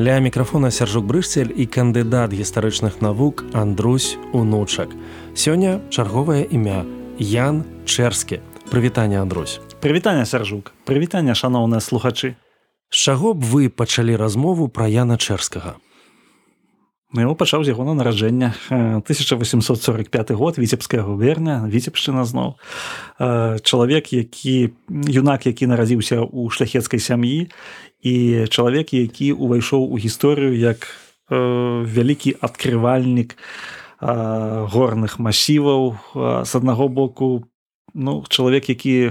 Ля мікрафона сяржук брышцель і кандыдат гістарычных навук Андрусь унучак. Сёння чарговае імя Ян Чэрскі. Прывітанне Андрусь. Прывітанне сяржук, прывітанне шаноўныя слухачы. З чаго б вы пачалі размову пра Яна Чэрскага? Ну, пачаў з ягона нараджэння 1845 год віцебская губерня віцебшчына зноў чалавек які юнак які нарадзіўся ў шляхецкай сям'і і чалавек які ўвайшоў у гісторыю як э, вялікі адкрывальнік э, горных масіваў э, з аднаго боку. Ну чалавек які э,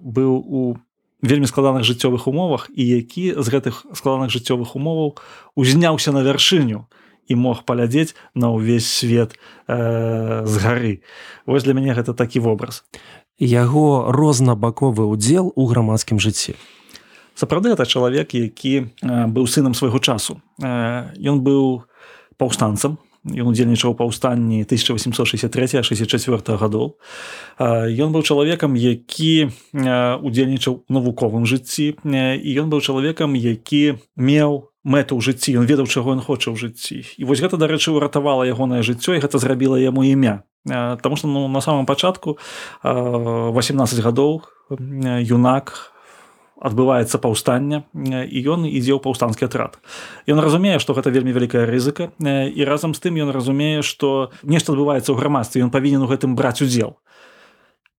быў у вельмі складаных жыццёвых умовах і які з гэтых складаных жыццёвых умоваў узняўся на вяршыню і мог паглядзець на ўвесь свет э, з гары. Вось для мяне гэта такі вобраз. Яго рознабаковы ўдзел у грамадскім жыцці. Сапраўды это чалавек які быў сынам свайго часу. Ён быў паўстанцам ён удзельнічаў паўстанні 1863-64 гадоў. Ён быў чалавекам які удзельнічаў навуковым жыцці і ён быў чалавекам які меў мэту ў жыцці. Ён ведаў чаго ён хоча ў жыцці. І вось гэта дарэчы ўратавала ягонае жыццё і гэта зрабіла яму імя. Таму што ну, на самом пачатку 18 гадоў юнак адбываецца паўстання і ён ідзе ў паўстанскі атрад. Ён разумее, што гэта вельмі вялікая рызыка і разам з тым ён разумее, што нешта адбываецца ў грамадстве, ён павінен у гэтым браць удзел.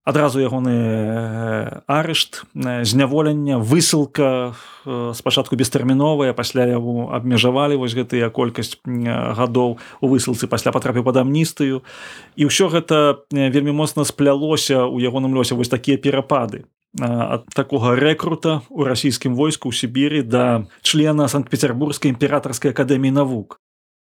Адразу ягоны арышт, зняволення, высылка спачатку бестэрміновая, пасля яго абмежавалі вось гэтыя колькасць гадоў у высылцы пасля патрапіў пад амністыю. І ўсё гэта вельмі моцна сплялося ў ягоным лёсе вось такія перапады ад такога рэкрута у расійскім войску ў Сібіры да члена санкт-петербургскай імператорскай акадэміі навук.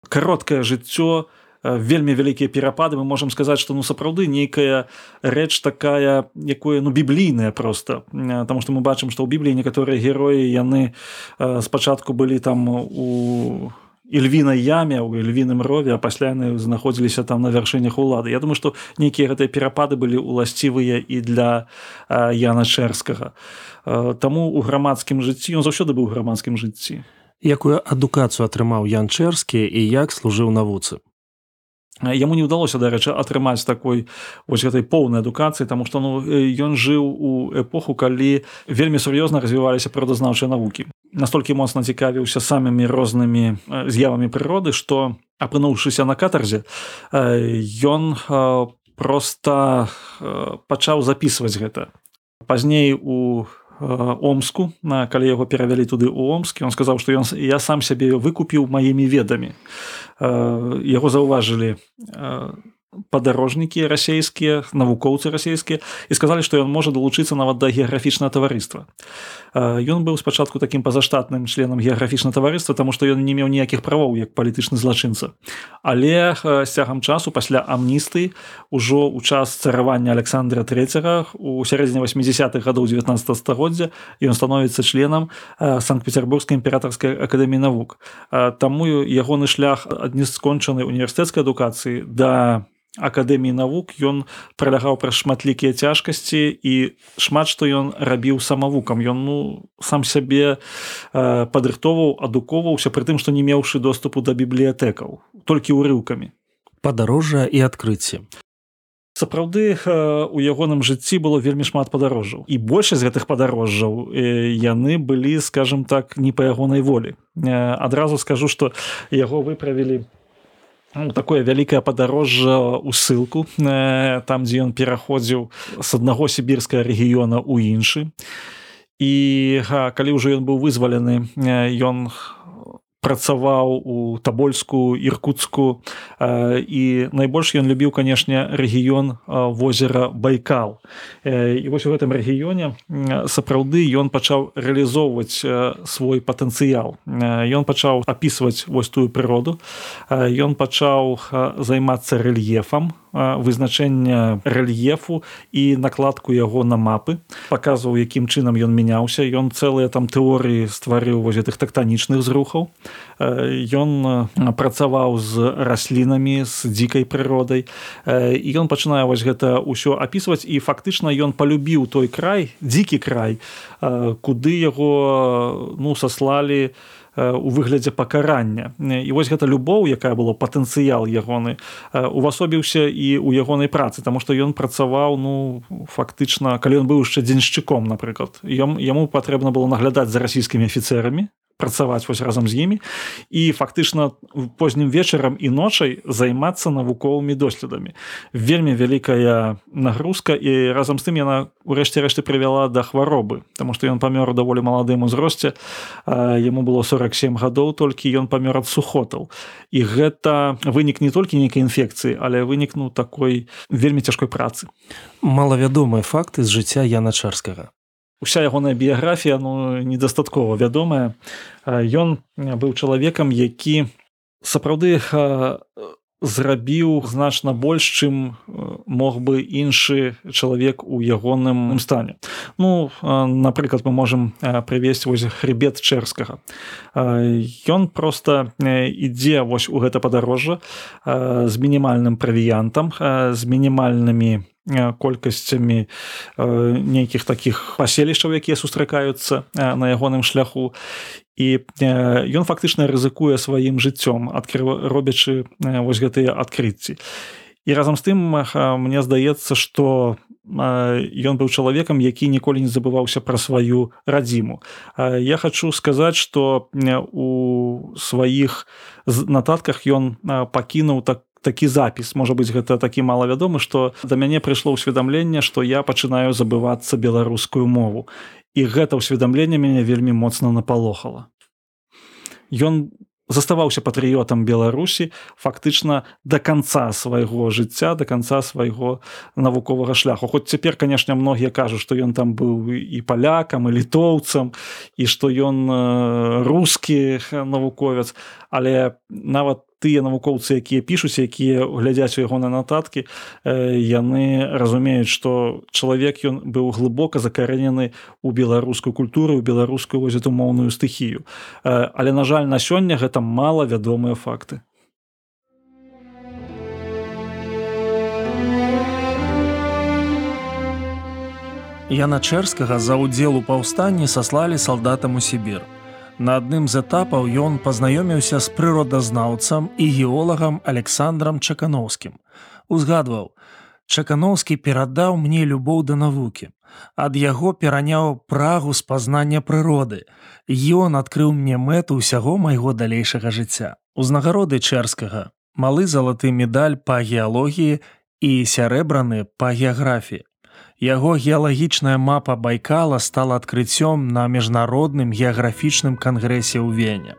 кароткае жыццё, вельмі вялікія перапады мы можемм сказаць што ну сапраўды нейкая рэч такая якое ну біблійная просто потому что мы бачым што ў бібліі некаторыя героі яны спачатку былі там у львінай яме ў львіным рове а пасля яны знаходзіліся там на вяршынях улады Я думаю што нейкія гэтыя перапады былі ўласцівыя і для Яна чэрскага Таму у грамадскім жыцці ён заўсёды быў грамадскім жыцці якую адукацыю атрымаў Ян чэрскі і як служыў навуцы Яму не ўдалося дарэчы атрымаць такой вось гэтай поўнай адукацыі таму што ну ён жыў у эпоху калі вельмі сур'ёзна развіваліся прыродазнаўчыя навукі настолькі моцна цікавіўся самымі рознымі з'явамі прыроды што апынуўшыся на катарзе ён просто пачаў записываць гэта. Пазней у омску на калі яго перавялі туды ў омскі он сказаў што ён я сам сябе выкупіў маімі ведамі. Яго заўважылі падарожнікі расійскія навукоўцы расійскія і сказалі што ён можа далучыцца нават да геаграфічнага таварыства. Ён быў спачатку такім пазаштатным членам геаграфічна таварыства тому што ён не меў ніякіх правоў як палітычны злачынца. Але з цягам часу пасля амністы ўжо ў час царавання александра третьяга у сярэдзіне 80-х гадоў 19 стагоддзя ён становіцца членам санкт-петербургскай імператорскай акадэміі навук. Таму ягоны шлях ад нескончанай універсітэцкай адукацыі да акадэміі навук ён пралягаў праз шматлікія цяжкасці і шмат што ён рабіў самавукам. Ён ну сам сябе э, падрыхтоўваў адукоўваўся пры тым што не меўшы доступу да бібліятэкаў толькі ўрыўкамі. Падарожжа і адкрыцці. Сапраўды у ягоным жыцці было вельмі шмат падарожжаў. І большасць гэтых падарожжаў яны былі скажем так не па ягонай волі. Адразу скажу што яго выправілі ну, такое вялікае падарожжа ў ссылку э, там дзе ён пераходзіў з аднаго сібірскага рэгіёна ў іншы. І калі ўжо ён быў вызвалены ён працаваў у табольску іркутску. І найбольш ён любіў канешне рэгіён возера байкал. І вось у гэтым рэгіёне сапраўды ён пачаў рэалізоўваць свой патэнцыял. Ён пачаў апісваць вось тую прыроду. Ён пачаў займацца рэльефам вызначэння рэльефу і накладку яго на мапы паказваў якім чынам ён мяняўся. Ён цэлыя там тэорыі стварыў воз гэтых тактанічных зрухаў. Ён працаваў з раслінамі з дзікай прыродай. І ён пачынае вось гэта ўсё апісваць. І фактычна ён палюбіў той край дзікі край куды яго ну саслалі на у выглядзе пакарання. І вось гэта любоў якая было патэнцыял ягоны увасобіўся і у ягонай працы тому что ён працаваў ну фактычна калі ён быў яшчэ дзеншчыком напрыклад ён яму патрэбна было наглядаць за расійскімі афіцэрамі працаваць вось разам з імі і фактычна познім вечарам і ночай займацца навуковымі доследамі. Вельмі вялікая нагрузка і разам з тым яна урэшце рэшты прывяла да хваробы Таму што ён памёр даволі маладым узросце яму было 47 гадоў толькі ён памёр ад сухотаў. І гэта вынік не толькі нейкай інфекцыі але вынікнуў такой вельмі цяжкой працы. Малавядомыя факты з жыцця яна чарскага уся ягоная біяграфія ну недастаткова вядомая. Ён быў чалавекам які сапраўды зрабіў значна больш чым мог бы іншы чалавек у ягоным стане. Ну напрыклад мы можемм прывесці вось хребет чэрскага. Ён просто ідзе вось у гэта падарожжа з мінімальным правіянтам з мінімальнымі колькасцямі нейкіх такіх паселішчаў якія сустракаюцца на ягоным шляху. І ён фактычна рызыкуе сваім жыццём адкрыва робячы вось гэтыя адкрыцці. І разам з тым мне здаецца што ён быў чалавекам які ніколі не забываўся пра сваю радзіму. Я хочу сказаць что у сваіх нататках ён пакінуў так такі запіс. Можа быть гэта такі малавядомы что да мяне прыйшло ўсведамленне что я пачынаю забывацца беларускую мову. І гэта ўсведамленне мяне вельмі моцна напалохала. Ён заставаўся патрыётам беларусі фактычна до конца свайго жыцця до конца свайго навуковага шляху. Хоць цяпер канешне многія кажуць што ён там быў і палякам і літоўцам і што ён рускі навуковец. Але нават тыя навукоўцы якія пішуць якія глядзяць у яго на нататкі яны разумеюць што чалавек ён быў глыбока закарэнены у беларускую культуру беларускую воз эту моўную стыхію але на жаль на сёння гэта мала вядомыя факты Яна чэрскага за ўдзел у паўстанні саслалі салдатам у Сібір. На адным з этапаў ён пазнаёміўся з прыродазнаўцам і геолагам Александром Чакановскім. Узгадваў: Чакановскі перадаў мне любоў да навукі. Ад яго пераняў прагу спазнання прыроды. Ён адкрыў мне мэту ўсяго майго далейшага жыцця. Узнагароды чэрскага, малы залаты медаль па геалогіі і сярэбраны па геаграфіі. Яго геалагічная мапа байкала стала адкрыццём на міжнародным геаграфічным кангрэсе ў вене.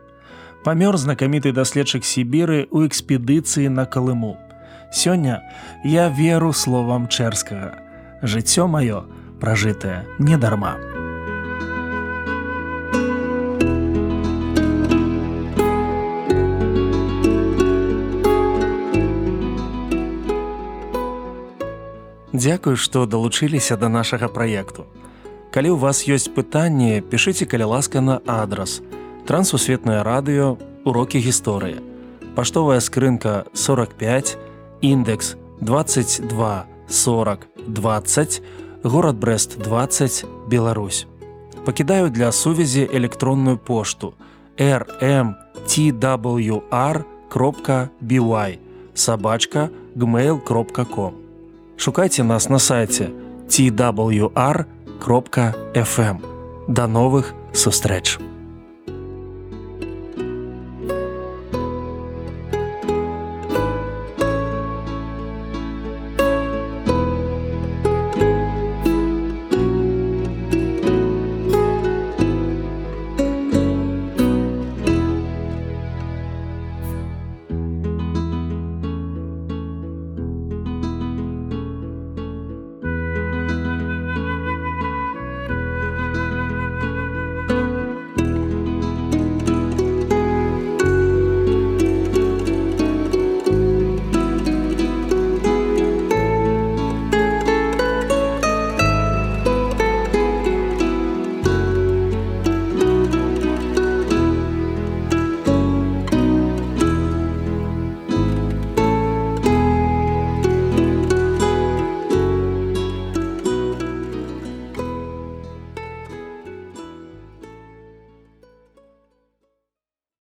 Памёр знакаміты даследчык Сібіры ў экспедыцыі на калыму. Сёння я веру словам чэрскага. Жыццё маё пражытае недарма. Дзякую, што далучыліся да нашага праекту. Калі ў вас ёсць пытанні, пішыце каля ласка на адрас. Трансусветнае радыё, урокі гісторыі. Паштовая скрынка 45, індекс 22 40 20, горад Брест 20, Беларусь. Пакідаю для сувязі электронную пошту rmtwr.by сабачка gmail.com шукайце нас на сайце twr.fm. Да новых сустрэч!